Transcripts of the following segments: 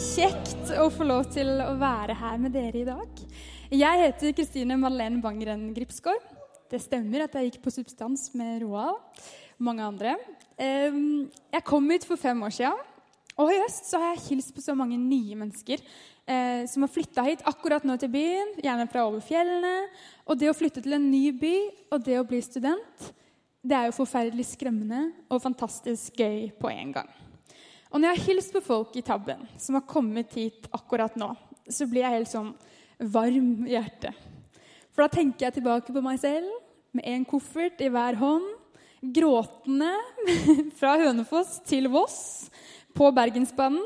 Kjekt å få lov til å være her med dere i dag. Jeg heter Kristine Madeleine Bangeren Gripsgaard. Det stemmer at jeg gikk på Substans med Roald og mange andre. Jeg kom hit for fem år siden, og i høst har jeg hilst på så mange nye mennesker eh, som har flytta hit akkurat nå til byen, gjerne fra over fjellene. Og det å flytte til en ny by og det å bli student, det er jo forferdelig skremmende og fantastisk gøy på en gang. Og når jeg har hilst på folk i Tabben som har kommet hit akkurat nå, så blir jeg helt sånn varm i hjertet. For da tenker jeg tilbake på meg selv med en koffert i hver hånd, gråtende fra Hønefoss til Voss på Bergensbanen.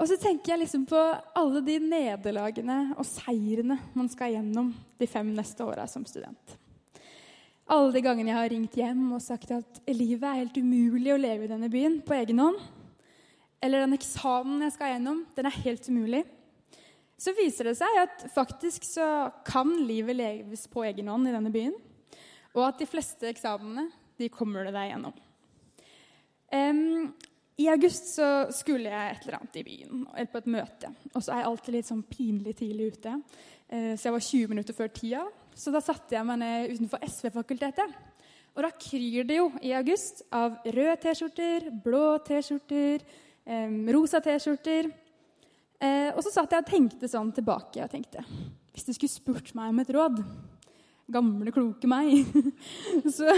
Og så tenker jeg liksom på alle de nederlagene og seirene man skal gjennom de fem neste åra som student. Alle de gangene jeg har ringt hjem og sagt at livet er helt umulig å leve i denne byen på egen hånd eller den eksamen jeg skal gjennom, den er helt umulig. Så viser det seg at faktisk så kan livet leves på egen hånd i denne byen. Og at de fleste eksamenene de kommer du deg gjennom. Um, I august så skulle jeg et eller annet i byen, eller på et møte. Og så er jeg alltid litt sånn pinlig tidlig ute. Uh, så jeg var 20 minutter før tida. Så da satte jeg meg ned utenfor SV-fakultetet. Og da kryr det jo i august av røde T-skjorter, blå T-skjorter, rosa T-skjorter. Eh, og så satt jeg og tenkte sånn tilbake og tenkte Hvis du skulle spurt meg om et råd Gamle, kloke meg. så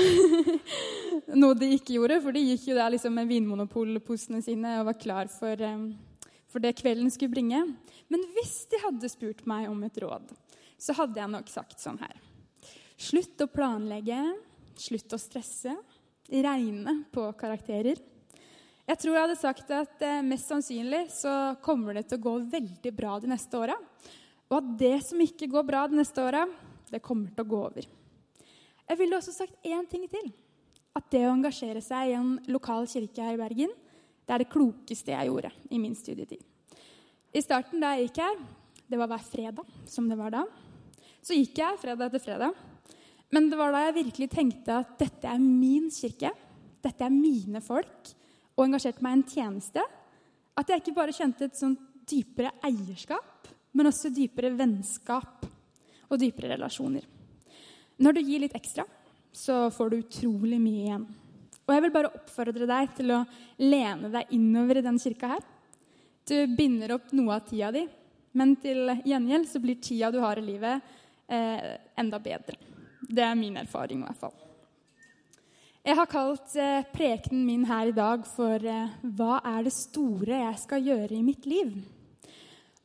Noe de ikke gjorde, for de gikk jo der liksom med vinmonopolposene sine og var klar for, for det kvelden skulle bringe. Men hvis de hadde spurt meg om et råd, så hadde jeg nok sagt sånn her Slutt å planlegge. Slutt å stresse. Regne på karakterer. Jeg tror jeg hadde sagt at eh, mest sannsynlig så kommer det til å gå veldig bra de neste åra. Og at det som ikke går bra de neste åra, det kommer til å gå over. Jeg ville også sagt én ting til. At det å engasjere seg i en lokal kirke her i Bergen, det er det klokeste jeg gjorde i min studietid. I starten da jeg gikk her, det var hver fredag, som det var da, så gikk jeg fredag etter fredag. Men det var da jeg virkelig tenkte at dette er min kirke. Dette er mine folk og engasjerte meg i en tjeneste, at jeg ikke bare kjente et sånn dypere eierskap, men også dypere vennskap og dypere relasjoner. Når du gir litt ekstra, så får du utrolig mye igjen. Og jeg vil bare oppfordre deg til å lene deg innover i den kirka her. Du binder opp noe av tida di, men til gjengjeld så blir tida du har i livet, eh, enda bedre. Det er min erfaring i hvert fall. Jeg har kalt eh, prekenen min her i dag for eh, 'Hva er det store jeg skal gjøre i mitt liv?'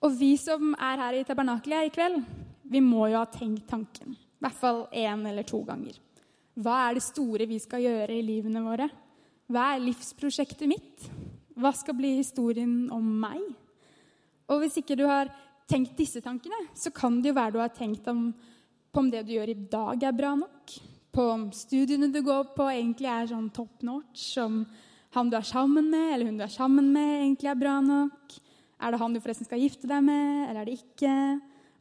Og vi som er her i tabernakelet i kveld, vi må jo ha tenkt tanken. I hvert fall én eller to ganger. Hva er det store vi skal gjøre i livene våre? Hva er livsprosjektet mitt? Hva skal bli historien om meg? Og hvis ikke du har tenkt disse tankene, så kan det jo være du har tenkt om, på om det du gjør i dag, er bra nok på om studiene du går på, egentlig er sånn top notch. Om han du er sammen med, eller hun du er sammen med, egentlig er bra nok. Er det han du forresten skal gifte deg med, eller er det ikke?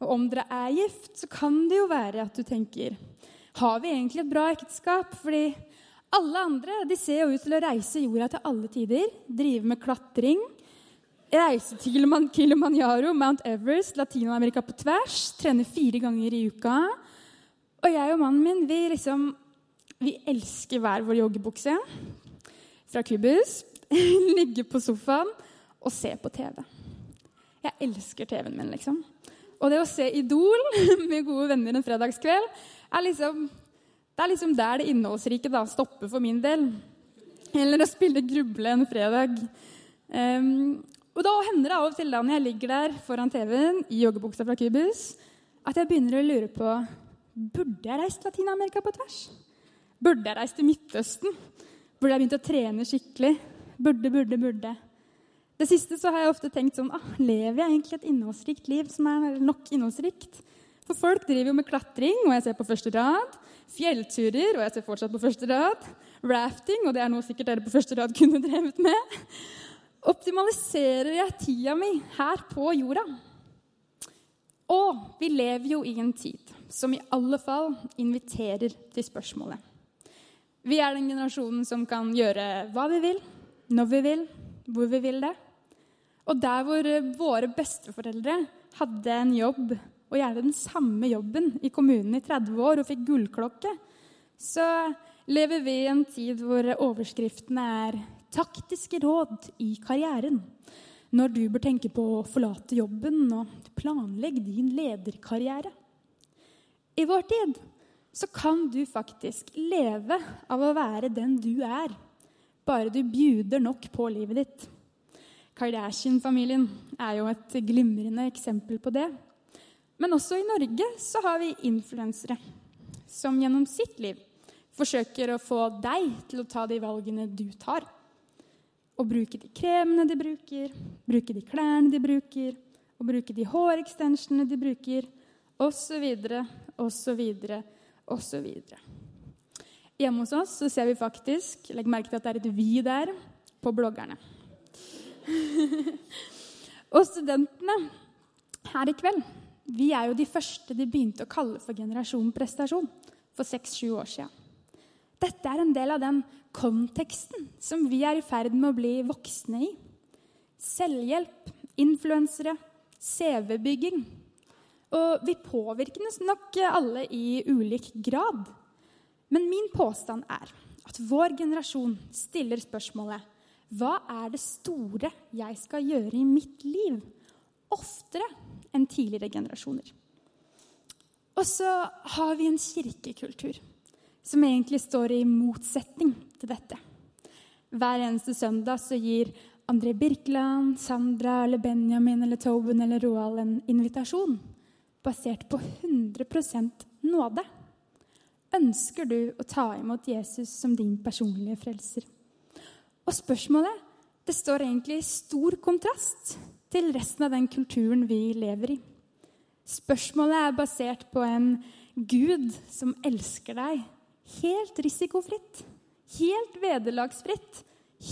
Og om dere er gift, så kan det jo være at du tenker Har vi egentlig et bra ekteskap? Fordi alle andre de ser jo ut til å reise jorda til alle tider. Drive med klatring. Reise til Kilimanjaro, Mount Everest, Latin-Amerika på tvers. Trene fire ganger i uka. Og jeg og mannen min vi liksom Vi elsker hver vår joggebukse fra Kubus. Ligge på sofaen og se på TV. Jeg elsker TV-en min, liksom. Og det å se Idol med gode venner en fredagskveld er liksom, det er liksom der det innholdsrike da stopper for min del. Eller å spille gruble en fredag. Um, og da hender det av og til da når jeg ligger der foran TV-en i joggebuksa fra Kubus, at jeg begynner å lure på Burde jeg reist til Latin-Amerika på tvers? Burde jeg reist til Midtøsten? Burde jeg begynt å trene skikkelig? Burde, burde, burde. Det siste så har jeg ofte tenkt sånn ah, Lever jeg egentlig et innholdsrikt liv som er nok innholdsrikt? For folk driver jo med klatring, og jeg ser på første rad. Fjellturer, og jeg ser fortsatt på første rad. Rafting, og det er noe sikkert dere på første rad kunne drevet med. Optimaliserer jeg tida mi her på jorda? Og vi lever jo i en tid som i alle fall inviterer til spørsmålet. Vi er den generasjonen som kan gjøre hva vi vil, når vi vil, hvor vi vil det. Og der hvor våre besteforeldre hadde en jobb, og gjerne den samme jobben, i kommunen i 30 år og fikk gullklokke, så lever vi i en tid hvor overskriftene er 'taktiske råd i karrieren'. Når du bør tenke på å forlate jobben og planlegge din lederkarriere. I vår tid så kan du faktisk leve av å være den du er, bare du bjuder nok på livet ditt. Kardashian-familien er jo et glimrende eksempel på det. Men også i Norge så har vi influensere som gjennom sitt liv forsøker å få deg til å ta de valgene du tar. Og bruke de kremene de bruker, bruke de klærne de bruker, og bruke de hårekstensionene de bruker, osv., osv., osv. Hjemme hos oss så ser vi faktisk Legg merke til at det er et 'vi' der på bloggerne. og studentene her i kveld vi er jo de første de begynte å kalle for generasjon prestasjon for seks-sju år siden. Dette er en del av den konteksten som vi er i ferd med å bli voksne i. Selvhjelp, influensere, CV-bygging, og vi påvirkes nok alle i ulik grad. Men min påstand er at vår generasjon stiller spørsmålet hva er det store jeg skal gjøre i mitt liv? Oftere enn tidligere generasjoner. Og så har vi en kirkekultur som egentlig står i motsetning til dette. Hver eneste søndag så gir André Birkeland, Sandra eller Benjamin eller Toben eller Roald en invitasjon basert på 100% nåde. Ønsker du å ta imot Jesus som din personlige frelser? Og spørsmålet det står egentlig i stor kontrast til resten av den kulturen vi lever i. Spørsmålet er basert på en Gud som elsker deg helt risikofritt, helt vederlagsfritt,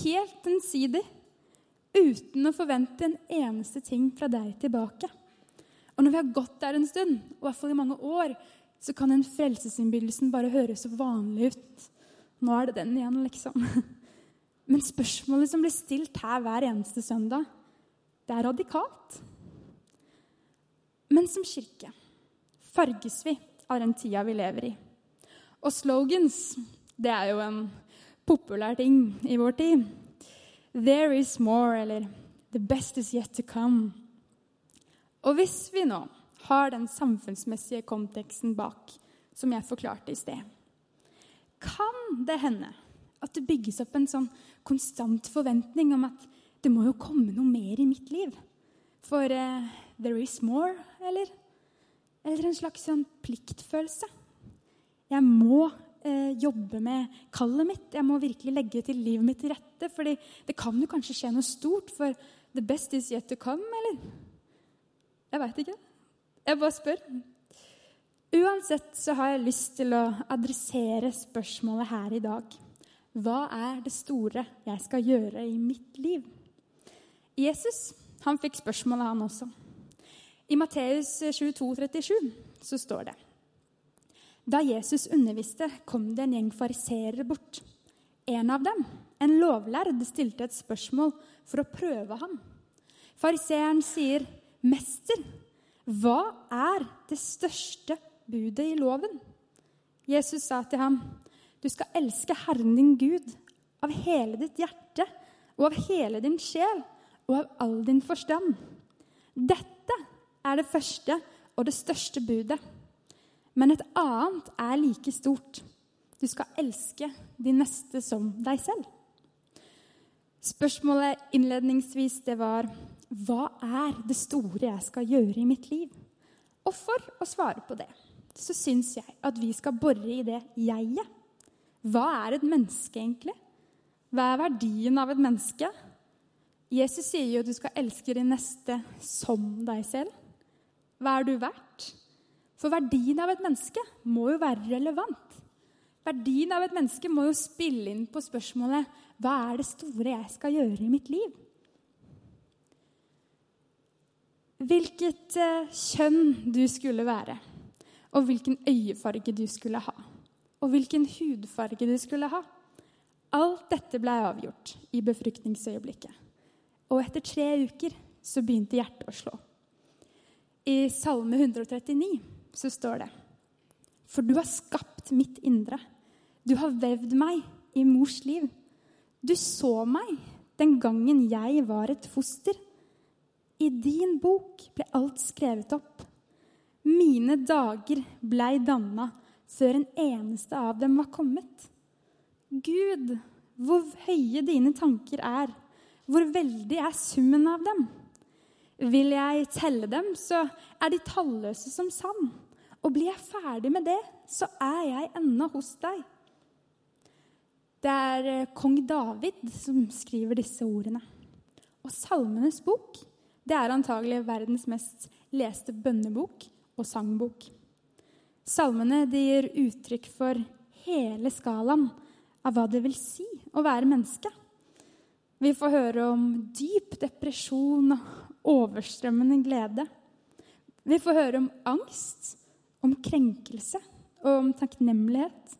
helt ensidig, uten å forvente en eneste ting fra deg tilbake. Og når vi har gått der en stund, og i hvert fall i mange år, så kan den frelsesinnbydelsen bare høres så vanlig ut. Nå er det den igjen, liksom. Men spørsmålet som blir stilt her hver eneste søndag, det er radikalt. Men som kirke farges vi av den tida vi lever i. Og slogans, det er jo en populær ting i vår tid. There is more, eller The best is yet to come. Og hvis vi nå har den samfunnsmessige konteksten bak, som jeg forklarte i sted, kan det hende at det bygges opp en sånn konstant forventning om at det må jo komme noe mer i mitt liv. For uh, there is more, eller? Eller en slags sånn pliktfølelse. Jeg må eh, jobbe med kallet mitt. Jeg må virkelig legge til livet mitt til rette. fordi det kan jo kanskje skje noe stort, for the best is yet to come, eller? Jeg veit ikke. Jeg bare spør. Uansett så har jeg lyst til å adressere spørsmålet her i dag. Hva er det store jeg skal gjøre i mitt liv? Jesus han fikk spørsmålet, han også. I Matteus 22, 37 så står det Da Jesus underviste, kom det en gjeng fariseere bort. En av dem, en lovlærd, stilte et spørsmål for å prøve ham. Fariseeren sier, 'Mester, hva er det største budet i loven?' Jesus sa til ham, 'Du skal elske Herren din Gud av hele ditt hjerte' 'og av hele din sjel og av all din forstand.' Dette er det første og det største budet. Men et annet er like stort. Du skal elske de neste som deg selv. Spørsmålet innledningsvis det var hva er det store jeg skal gjøre i mitt liv? Og for å svare på det, så syns jeg at vi skal bore i det jeget. Hva er et menneske, egentlig? Hva er verdien av et menneske? Jesus sier jo at du skal elske din neste som deg selv. Hva er du verdt? For verdien av et menneske må jo være relevant. Verdien av et menneske må jo spille inn på spørsmålet hva er det store jeg skal gjøre i mitt liv? Hvilket eh, kjønn du skulle være, og hvilken øyefarge du skulle ha, og hvilken hudfarge du skulle ha. Alt dette ble avgjort i befruktningsøyeblikket. Og etter tre uker så begynte hjertet å slå. I Salme 139 så står det For du har skapt mitt indre. Du har vevd meg i mors liv. Du så meg den gangen jeg var et foster. I din bok ble alt skrevet opp. Mine dager blei danna før en eneste av dem var kommet. Gud, hvor høye dine tanker er, hvor veldig er summen av dem? Vil jeg telle dem, så er de talløse som sand. Og blir jeg ferdig med det, så er jeg ennå hos deg. Det er eh, kong David som skriver disse ordene. Og Salmenes bok det er antagelig verdens mest leste bønnebok og sangbok. Salmene de gir uttrykk for hele skalaen av hva det vil si å være menneske. Vi får høre om dyp depresjon og overstrømmende glede. Vi får høre om angst, om krenkelse og om takknemlighet.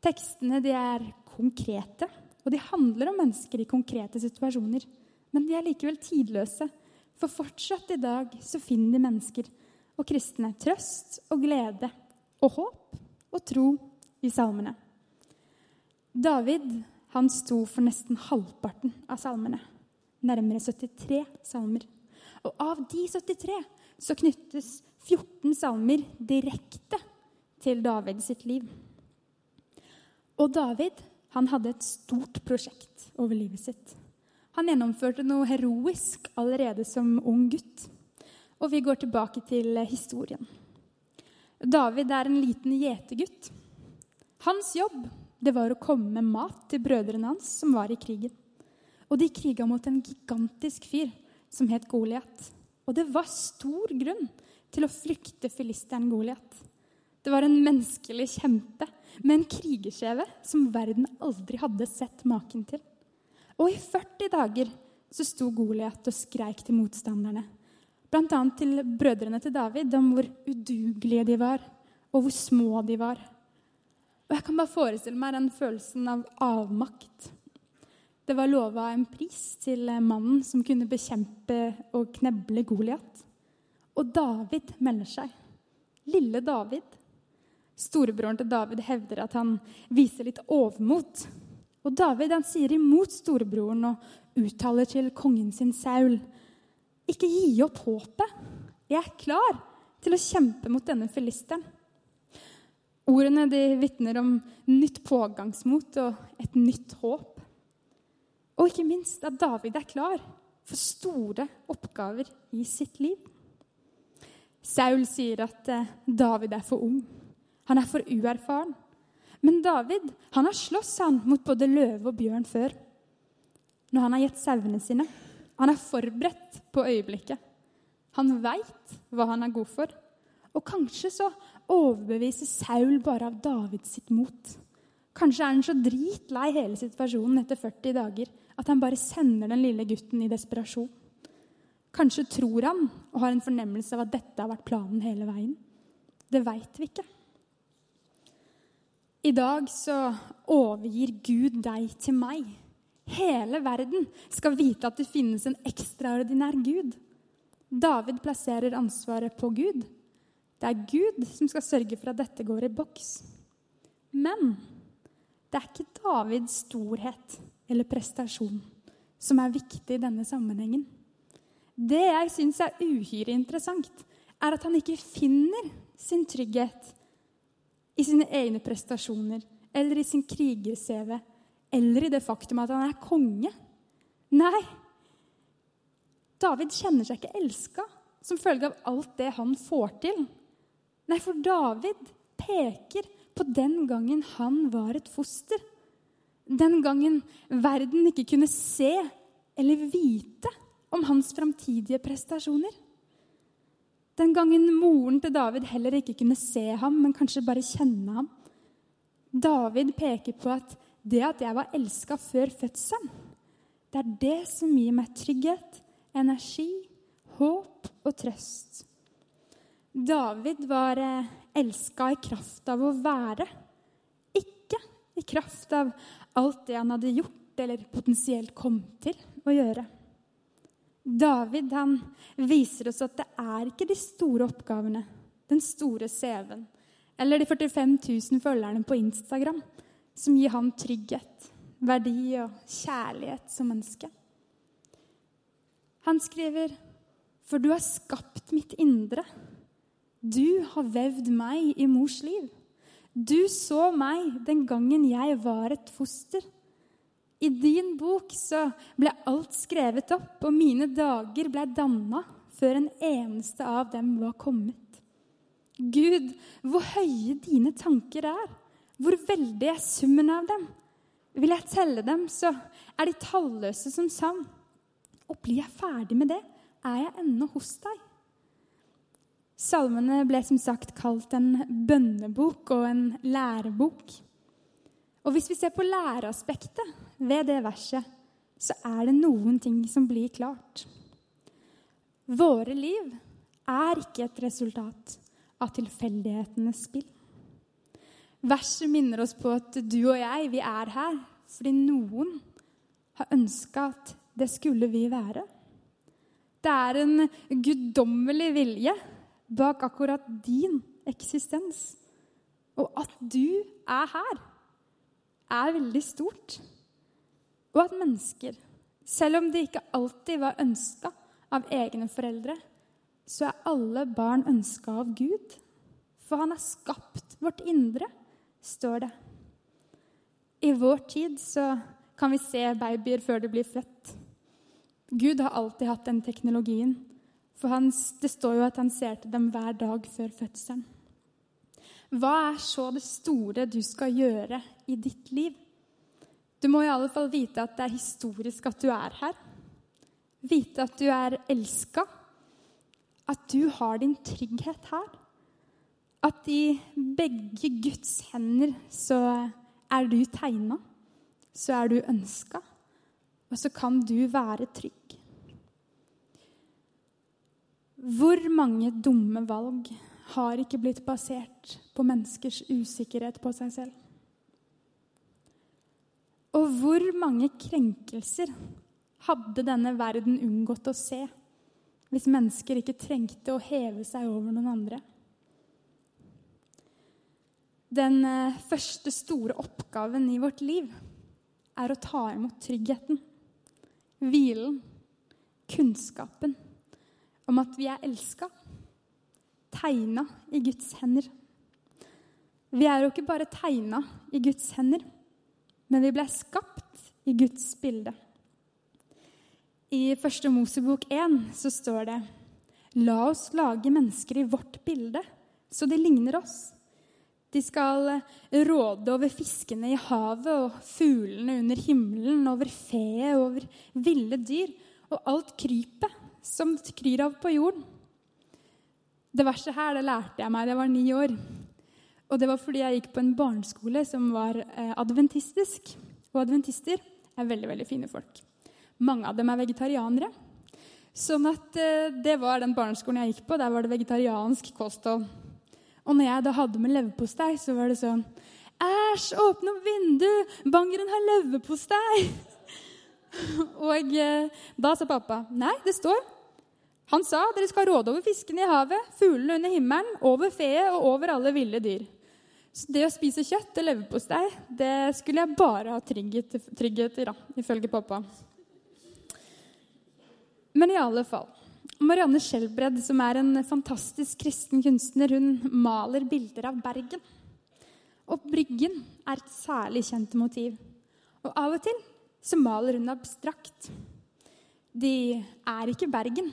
Tekstene er konkrete, og de handler om mennesker i konkrete situasjoner. Men de er likevel tidløse, for fortsatt i dag så finner de mennesker og kristne trøst og glede og håp og tro i salmene. David han sto for nesten halvparten av salmene, nærmere 73 salmer. Og av de 73 så knyttes 14 salmer direkte til David sitt liv. Og David han hadde et stort prosjekt over livet sitt. Han gjennomførte noe heroisk allerede som ung gutt. Og vi går tilbake til historien. David er en liten gjetergutt. Hans jobb det var å komme med mat til brødrene hans som var i krigen. Og de kriga mot en gigantisk fyr som het Goliat. Og det var stor grunn til å flykte filisteren Goliat. Det var en menneskelig kjempe med en krigerskjeve som verden aldri hadde sett maken til. Og i 40 dager så sto Goliat og skreik til motstanderne. Bl.a. til brødrene til David om hvor udugelige de var, og hvor små de var. Og Jeg kan bare forestille meg den følelsen av avmakt. Det var lova en pris til mannen som kunne bekjempe og kneble Goliat. Og David melder seg. Lille David. Storebroren til David hevder at han viser litt overmot og David han sier imot storebroren og uttaler til kongen sin Saul.: Ikke gi opp håpet. Jeg er klar til å kjempe mot denne filisteren. Ordene de vitner om nytt pågangsmot og et nytt håp. Og ikke minst at David er klar for store oppgaver i sitt liv. Saul sier at eh, David er for ung. Han er for uerfaren. Men David han har slåss han mot både løve og bjørn før. Når han har gitt sauene sine. Han er forberedt på øyeblikket. Han veit hva han er god for. Og kanskje så overbeviser Saul bare av Davids sitt mot. Kanskje er han så dritlei hele situasjonen etter 40 dager at han bare sender den lille gutten i desperasjon. Kanskje tror han og har en fornemmelse av at dette har vært planen hele veien. Det veit vi ikke. I dag så overgir Gud deg til meg. Hele verden skal vite at det finnes en ekstraordinær Gud. David plasserer ansvaret på Gud. Det er Gud som skal sørge for at dette går i boks. Men det er ikke Davids storhet eller prestasjon som er viktig i denne sammenhengen. Det jeg syns er uhyre interessant, er at han ikke finner sin trygghet i sine egne prestasjoner eller i sin kriger-CV eller i det faktum at han er konge. Nei, David kjenner seg ikke elska som følge av alt det han får til. Nei, for David peker på den gangen han var et foster. Den gangen verden ikke kunne se eller vite om hans framtidige prestasjoner. Den gangen moren til David heller ikke kunne se ham, men kanskje bare kjenne ham. David peker på at det at jeg var elska før fødselen, det er det som gir meg trygghet, energi, håp og trøst. David var eh, elska i kraft av å være, i kraft av alt det han hadde gjort eller potensielt kom til å gjøre. David han viser oss at det er ikke de store oppgavene, den store CV-en eller de 45 000 følgerne på Instagram som gir ham trygghet, verdi og kjærlighet som menneske. Han skriver, 'For du har skapt mitt indre.' Du har vevd meg i mors liv. Du så meg den gangen jeg var et foster. I din bok så ble alt skrevet opp, og mine dager ble danna før en eneste av dem var kommet. Gud, hvor høye dine tanker er, hvor veldig er summen av dem. Vil jeg telle dem, så er de talløse som sand. Og blir jeg ferdig med det, er jeg ennå hos deg. Salmene ble som sagt kalt en bønnebok og en lærebok. Og hvis vi ser på læreaspektet ved det verset, så er det noen ting som blir klart. Våre liv er ikke et resultat av tilfeldighetenes spill. Verset minner oss på at du og jeg, vi er her fordi noen har ønska at det skulle vi være. Det er en guddommelig vilje bak akkurat din eksistens. Og at du er her, er veldig stort. Og at mennesker, selv om de ikke alltid var ønska av egne foreldre, så er alle barn ønska av Gud. For han har skapt vårt indre, står det. I vår tid så kan vi se babyer før de blir født. Gud har alltid hatt den teknologien. For han, det står jo at han ser til dem hver dag før fødselen. Hva er så det store du skal gjøre i ditt liv? Du må i alle fall vite at det er historisk at du er her. Vite at du er elska. At du har din trygghet her. At i begge Guds hender så er du tegna. Så er du ønska. Og så kan du være trygg. Hvor mange dumme valg har ikke blitt basert på menneskers usikkerhet på seg selv? Og hvor mange krenkelser hadde denne verden unngått å se hvis mennesker ikke trengte å heve seg over noen andre? Den eh, første store oppgaven i vårt liv er å ta imot tryggheten, hvilen, kunnskapen om at vi er elska, tegna i Guds hender. Vi er jo ikke bare tegna i Guds hender, men vi ble skapt i Guds bilde. I første Mosebok 1 så står det La oss lage mennesker i vårt bilde, så de ligner oss. De skal råde over fiskene i havet og fuglene under himmelen, over feet, over ville dyr og alt krypet som kryr av på jorden. Det verste her det lærte jeg meg da jeg var ni år. Og det var fordi jeg gikk på en barneskole som var eh, adventistisk. Og adventister er veldig veldig fine folk. Mange av dem er vegetarianere. Sånn at eh, det var den barneskolen jeg gikk på. Der var det vegetariansk kosthold. Og når jeg da hadde med leverpostei, så var det sånn Æsj, åpne opp vinduet! Bangeren har leverpostei! Og eh, da sa pappa nei, det står. Han sa dere skal råde over fiskene i havet, fuglene under himmelen, over feet og over alle ville dyr. Så det å spise kjøtt og leverpostei, det skulle jeg bare ha trygghet, trygghet i, da, ifølge pappa. Men i alle fall. Marianne Skjelbred, som er en fantastisk kristen kunstner, hun maler bilder av Bergen. Og Bryggen er et særlig kjent motiv. Og av og til så maler hun abstrakt. De er ikke Bergen,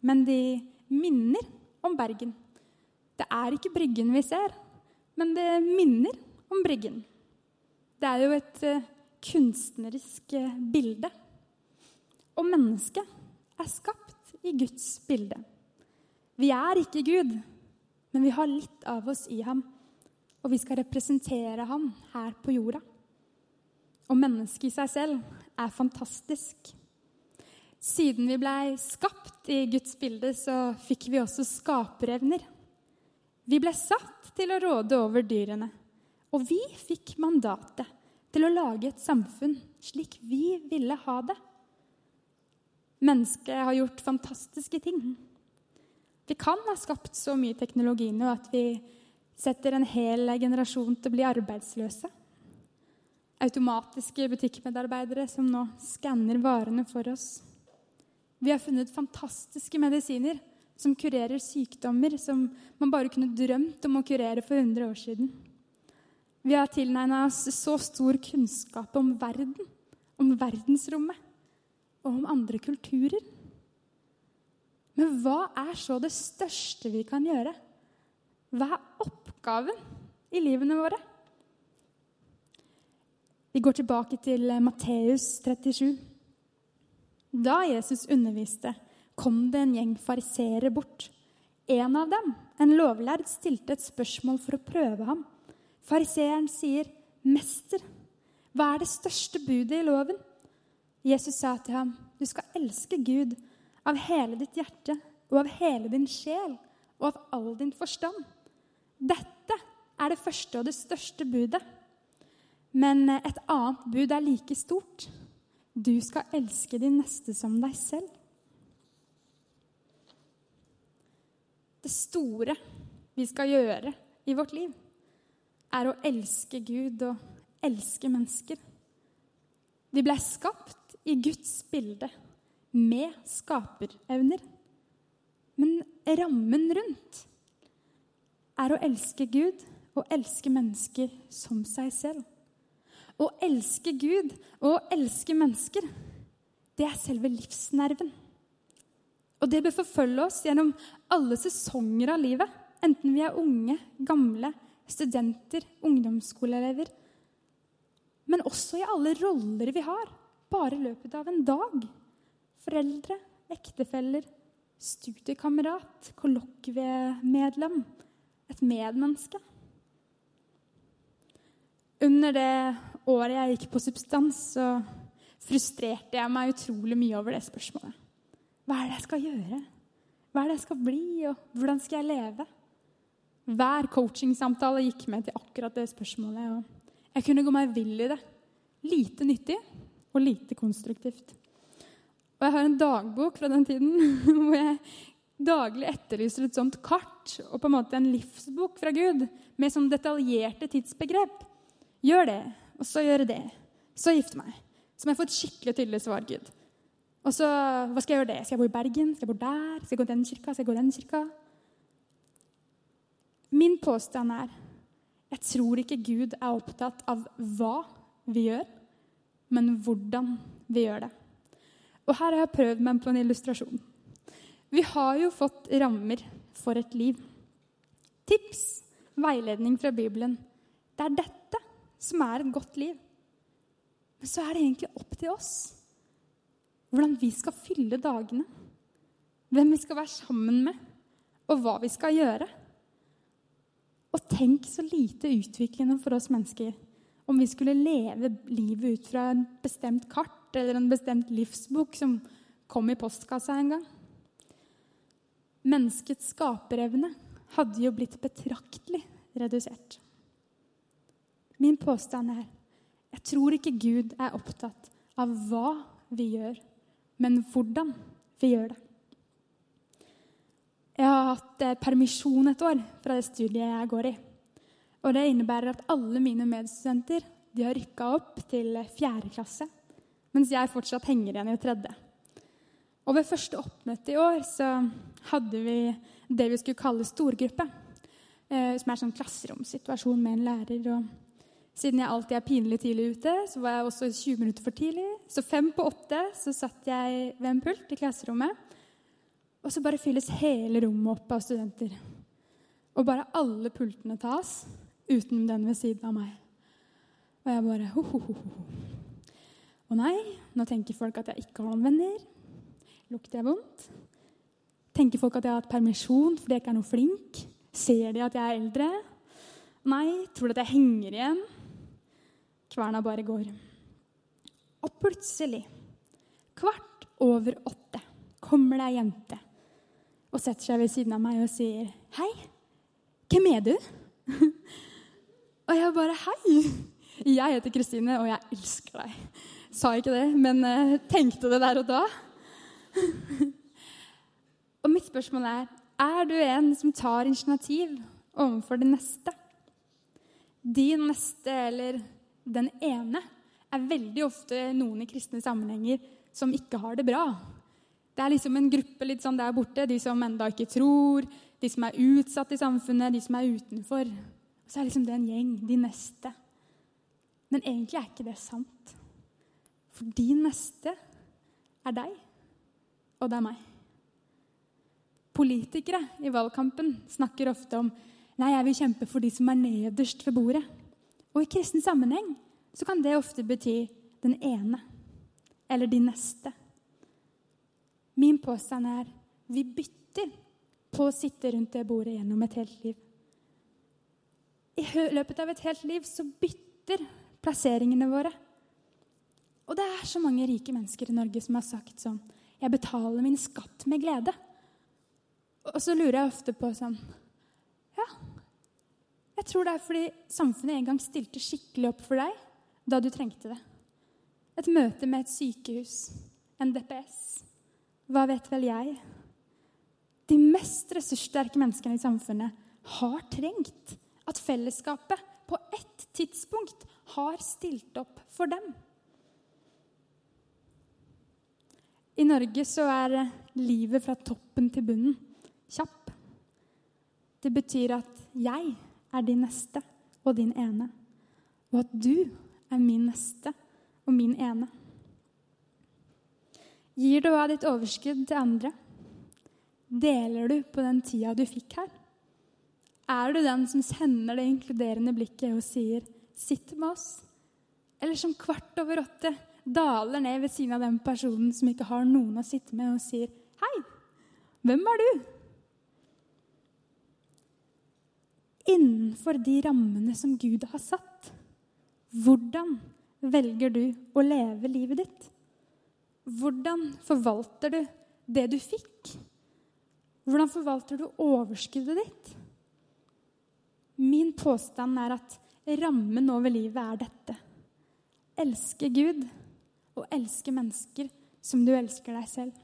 men de minner om Bergen. Det er ikke Bryggen vi ser, men det minner om Bryggen. Det er jo et uh, kunstnerisk uh, bilde. og mennesket er skapt i Guds bilde. Vi er ikke Gud, men vi har litt av oss i ham, og vi skal representere ham her på jorda. Og mennesket i seg selv er fantastisk. Siden vi blei skapt i Guds bilde, så fikk vi også skaperevner. Vi ble satt til å råde over dyrene, og vi fikk mandatet til å lage et samfunn slik vi ville ha det. Mennesket har gjort fantastiske ting. Vi kan ha skapt så mye teknologi nå at vi setter en hel generasjon til å bli arbeidsløse. Automatiske butikkmedarbeidere som nå skanner varene for oss. Vi har funnet fantastiske medisiner som kurerer sykdommer som man bare kunne drømt om å kurere for 100 år siden. Vi har tilnegna oss så stor kunnskap om verden, om verdensrommet og om andre kulturer. Men hva er så det største vi kan gjøre? Hva er oppgaven i livene våre? Vi går tilbake til Matteus 37. Da Jesus underviste, kom det en gjeng fariseere bort. En av dem, en lovlærd, stilte et spørsmål for å prøve ham. Fariseeren sier, 'Mester, hva er det største budet i loven?' Jesus sa til ham, 'Du skal elske Gud av hele ditt hjerte og av hele din sjel og av all din forstand.' Dette er det første og det største budet. Men et annet bud er like stort. Du skal elske din neste som deg selv. Det store vi skal gjøre i vårt liv, er å elske Gud og elske mennesker. Vi ble skapt i Guds bilde med skaperevner. Men rammen rundt er å elske Gud og elske mennesker som seg selv. Å elske Gud og å elske mennesker, det er selve livsnerven. Og det bør forfølge oss gjennom alle sesonger av livet. Enten vi er unge, gamle, studenter, ungdomsskoleelever. Men også i alle roller vi har, bare i løpet av en dag. Foreldre, ektefeller, studiekamerat, kollokviemedlem, et medmenneske. Under det året jeg gikk på substans, så frustrerte jeg meg utrolig mye over det spørsmålet. Hva er det jeg skal gjøre? Hva er det jeg skal bli, og hvordan skal jeg leve? Hver coachingsamtale gikk med til akkurat det spørsmålet. og Jeg kunne gå meg vill i det. Lite nyttig og lite konstruktivt. Og jeg har en dagbok fra den tiden hvor jeg daglig etterlyser et sånt kart og på en måte en livsbok fra Gud med sånn detaljerte tidsbegrep. Gjør det, og så gjøre det. Så gifte meg. Så må jeg få et skikkelig tydelig svar, Gud. Og så, hva skal jeg gjøre det? Skal jeg bo i Bergen? Skal jeg bo der? Skal jeg gå i den kirka? Skal jeg gå i den kirka? Min påstand er jeg tror ikke Gud er opptatt av hva vi gjør, men hvordan vi gjør det. Og her har jeg prøvd meg på en illustrasjon. Vi har jo fått rammer for et liv. Tips, veiledning fra Bibelen. Det er dette som er et godt liv. Men så er det egentlig opp til oss hvordan vi skal fylle dagene, hvem vi skal være sammen med, og hva vi skal gjøre. Og tenk så lite utviklende for oss mennesker om vi skulle leve livet ut fra en bestemt kart eller en bestemt livsbok som kom i postkassa en gang. Menneskets skaperevne hadde jo blitt betraktelig redusert. Min påstand er jeg tror ikke Gud er opptatt av hva vi gjør, men hvordan vi gjør det. Jeg har hatt eh, permisjon et år fra det studiet jeg går i. Og Det innebærer at alle mine medstudenter de har rykka opp til fjerde klasse, mens jeg fortsatt henger igjen i tredje. Og Ved første oppmøte i år så hadde vi det vi skulle kalle storgruppe. Eh, som er en sånn klasseromssituasjon med en lærer. og siden jeg alltid er pinlig tidlig ute, så var jeg også 20 minutter for tidlig. Så fem på åtte så satt jeg ved en pult i klasserommet. Og så bare fylles hele rommet opp av studenter. Og bare alle pultene tas, uten den ved siden av meg. Og jeg bare ho, ho, ho, ho. Å nei, nå tenker folk at jeg ikke har noen venner. Lukter jeg vondt? Tenker folk at jeg har hatt permisjon fordi jeg ikke er noe flink? Ser de at jeg er eldre? Nei, tror de at jeg henger igjen? Kverna bare går. Og plutselig, kvart over åtte, kommer det ei jente og setter seg ved siden av meg og sier, 'Hei, hvem er du?' og jeg bare 'Hei, jeg heter Kristine, og jeg elsker deg'. Sa ikke det, men uh, tenkte det der og da. og mitt spørsmål er er du en som tar initiativ overfor det neste. Din neste, eller den ene, er veldig ofte noen i kristne sammenhenger som ikke har det bra. Det er liksom en gruppe litt sånn der borte, de som enda ikke tror, de som er utsatt i samfunnet, de som er utenfor. Og så er liksom det en gjeng, de neste. Men egentlig er ikke det sant. For de neste er deg, og det er meg. Politikere i valgkampen snakker ofte om nei, jeg vil kjempe for de som er nederst ved bordet. Og i kristen sammenheng så kan det ofte bety den ene eller de neste. Min påstand er vi bytter på å sitte rundt det bordet gjennom et helt liv. I løpet av et helt liv så bytter plasseringene våre. Og det er så mange rike mennesker i Norge som har sagt sånn Jeg betaler min skatt med glede. Og så lurer jeg ofte på sånn Ja, jeg tror det er fordi samfunnet en gang stilte skikkelig opp for deg da du trengte det. Et møte med et sykehus, en DPS. Hva vet vel jeg? De mest ressurssterke menneskene i samfunnet har trengt at fellesskapet på ett tidspunkt har stilt opp for dem. I Norge så er livet fra toppen til bunnen kjapp. Det betyr at jeg er din neste og din ene, og at du er min neste og min ene. Gir du av ditt overskudd til andre? Deler du på den tida du fikk her? Er du den som sender det inkluderende blikket og sier 'sitt med oss'? Eller som kvart over åtte daler ned ved siden av den personen som ikke har noen å sitte med, og sier 'Hei, hvem er du?' Innenfor de rammene som Gud har satt. Hvordan velger du å leve livet ditt? Hvordan forvalter du det du fikk? Hvordan forvalter du overskuddet ditt? Min påstand er at rammen over livet er dette. Elske Gud og elske mennesker som du elsker deg selv.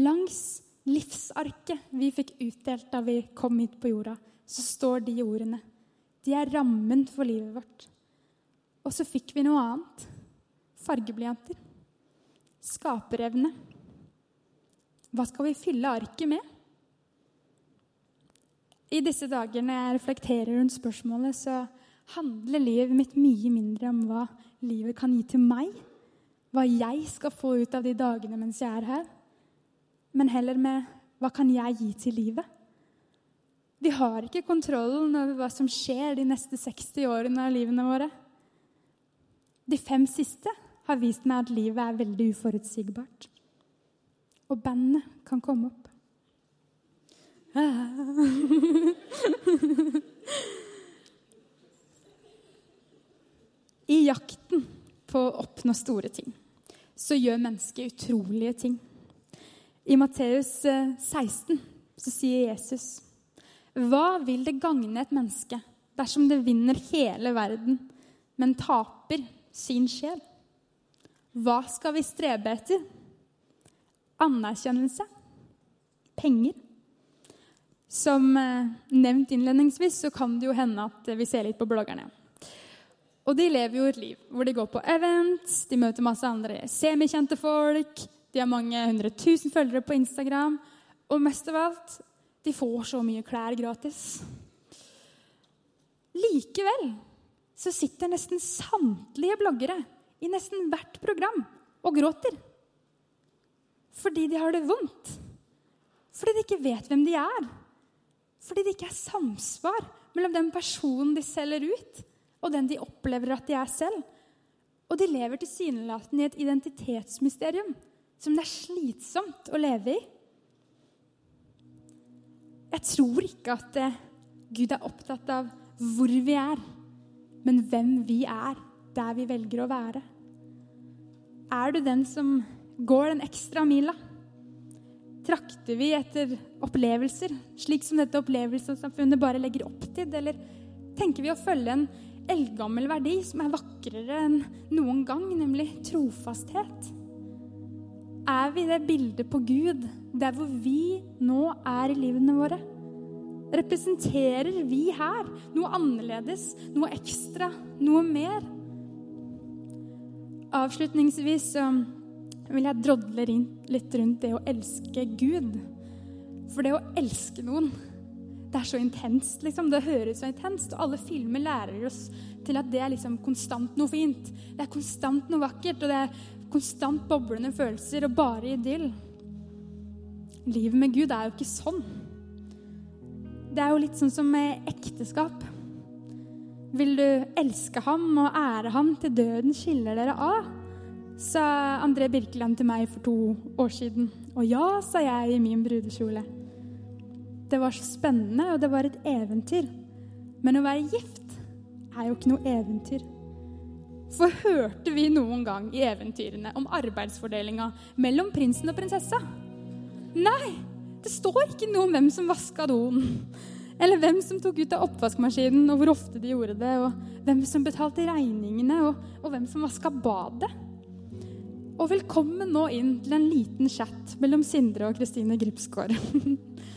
Langs livsarket vi fikk utdelt da vi kom hit på jorda, så står de ordene. De er rammen for livet vårt. Og så fikk vi noe annet. Fargeblyanter. Skaperevne. Hva skal vi fylle arket med? I disse dager når jeg reflekterer rundt spørsmålet, så handler livet mitt mye mindre om hva livet kan gi til meg, hva jeg skal få ut av de dagene mens jeg er her, men heller med hva kan jeg gi til livet? Vi har ikke kontrollen over hva som skjer de neste 60 årene av livene våre. De fem siste har vist meg at livet er veldig uforutsigbart. Og bandet kan komme opp. I jakten på å oppnå store ting så gjør mennesket utrolige ting. I Matteus 16 eh, så sier Jesus hva vil det gagne et menneske dersom det vinner hele verden, men taper sin sjel? Hva skal vi strebe etter? Anerkjennelse? Penger? Som eh, nevnt innledningsvis så kan det jo hende at vi ser litt på bloggerne. Og de lever jo et liv hvor de går på events, de møter masse andre semikjente folk, de har mange hundre tusen følgere på Instagram, og mest av alt de får så mye klær gratis. Likevel så sitter nesten samtlige bloggere i nesten hvert program og gråter. Fordi de har det vondt. Fordi de ikke vet hvem de er. Fordi det ikke er samsvar mellom den personen de selger ut, og den de opplever at de er selv. Og de lever tilsynelatende i et identitetsmysterium som det er slitsomt å leve i. Jeg tror ikke at eh, Gud er opptatt av hvor vi er, men hvem vi er der vi velger å være. Er du den som går den ekstra mila? Trakter vi etter opplevelser, slik som dette opplevelsessamfunnet bare legger opp til? Eller tenker vi å følge en eldgammel verdi som er vakrere enn noen gang, nemlig trofasthet? Er vi det bildet på Gud der hvor vi nå er i livene våre? Representerer vi her noe annerledes, noe ekstra, noe mer? Avslutningsvis vil jeg drodle litt rundt det å elske Gud. For det å elske noen, det er så intenst, liksom. Det høres så intenst. Og alle filmer lærer oss til at det er liksom konstant noe fint. Det er konstant noe vakkert, og det er konstant boblende følelser og bare idyll. Livet med Gud er jo ikke sånn. Det er jo litt sånn som med ekteskap. Vil du elske ham og ære ham til døden skiller dere av? sa André Birkeland til meg for to år siden. Og ja, sa jeg i min brudekjole. Det var så spennende, og det var et eventyr. Men å være gift er jo ikke noe eventyr. For hørte vi noen gang i eventyrene om arbeidsfordelinga mellom prinsen og prinsessa? Nei, det står ikke noe om hvem som vaska doen. Eller hvem som tok ut av oppvaskmaskinen, og hvor ofte de gjorde det. Og hvem som betalte regningene, og, og hvem som vaska badet. Og velkommen nå inn til en liten chat mellom Sindre og Kristine Gripsgaard.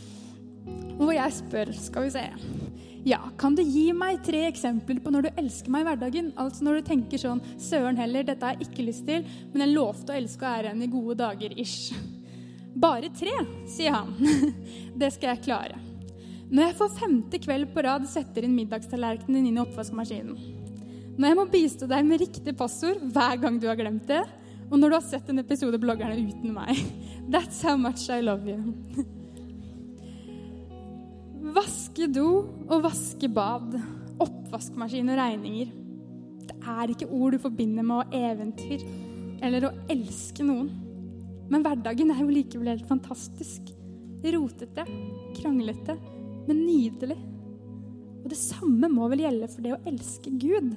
Hvor jeg spør, skal vi se Ja, kan du gi meg tre eksempler på når du elsker meg i hverdagen? Altså når du tenker sånn Søren heller, dette har jeg ikke lyst til, men jeg lovte å elske og ære henne i gode dager, ish. Bare tre, sier han. Det skal jeg klare. Når jeg for femte kveld på rad setter inn middagstallerkenen inn i oppvaskmaskinen. Når jeg må bistå deg med riktig passord hver gang du har glemt det. Og når du har sett en episode bloggerne uten meg. That's how much I love you. Vaske do og vaske bad. Oppvaskmaskin og regninger. Det er ikke ord du forbinder med å eventyr eller å elske noen. Men hverdagen er jo likevel helt fantastisk. Rotete, kranglete, men nydelig. Og det samme må vel gjelde for det å elske Gud.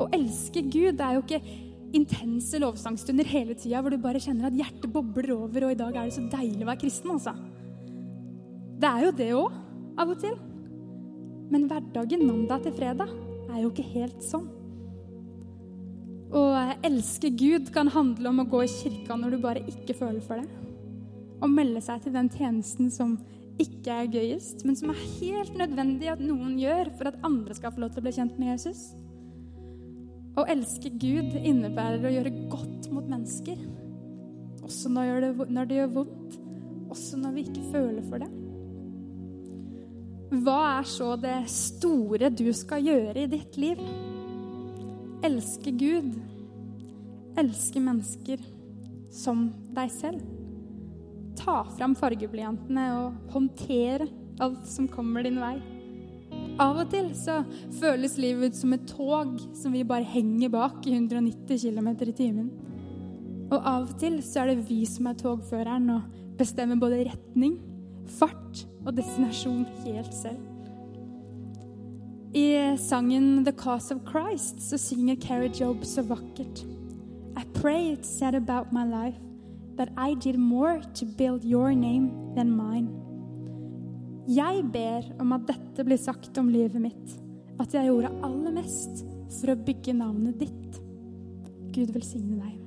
Å elske Gud er jo ikke intense lovsangstunder hele tida hvor du bare kjenner at hjertet bobler over, og i dag er det så deilig å være kristen, altså. Det er jo det òg, av og til. Men hverdagen mandag til fredag er jo ikke helt sånn. Å elske Gud kan handle om å gå i kirka når du bare ikke føler for det. Å melde seg til den tjenesten som ikke er gøyest, men som er helt nødvendig at noen gjør for at andre skal få lov til å bli kjent med Jesus. Å elske Gud innebærer å gjøre godt mot mennesker. Også når det, når det gjør vondt. Også når vi ikke føler for det. Hva er så det store du skal gjøre i ditt liv? Elske Gud. Elske mennesker som deg selv. Ta fram fargeblyantene og håndtere alt som kommer din vei. Av og til så føles livet ut som et tog som vi bare henger bak i 190 km i timen. Og av og til så er det vi som er togføreren og bestemmer både retning, fart og destinasjon helt selv. I sangen 'The Cause of Christ' så synger Keri Job så vakkert. I pray it said about my life that I did more to build your name than mine. Jeg ber om at dette blir sagt om livet mitt, at jeg gjorde aller mest for å bygge navnet ditt. Gud velsigne deg.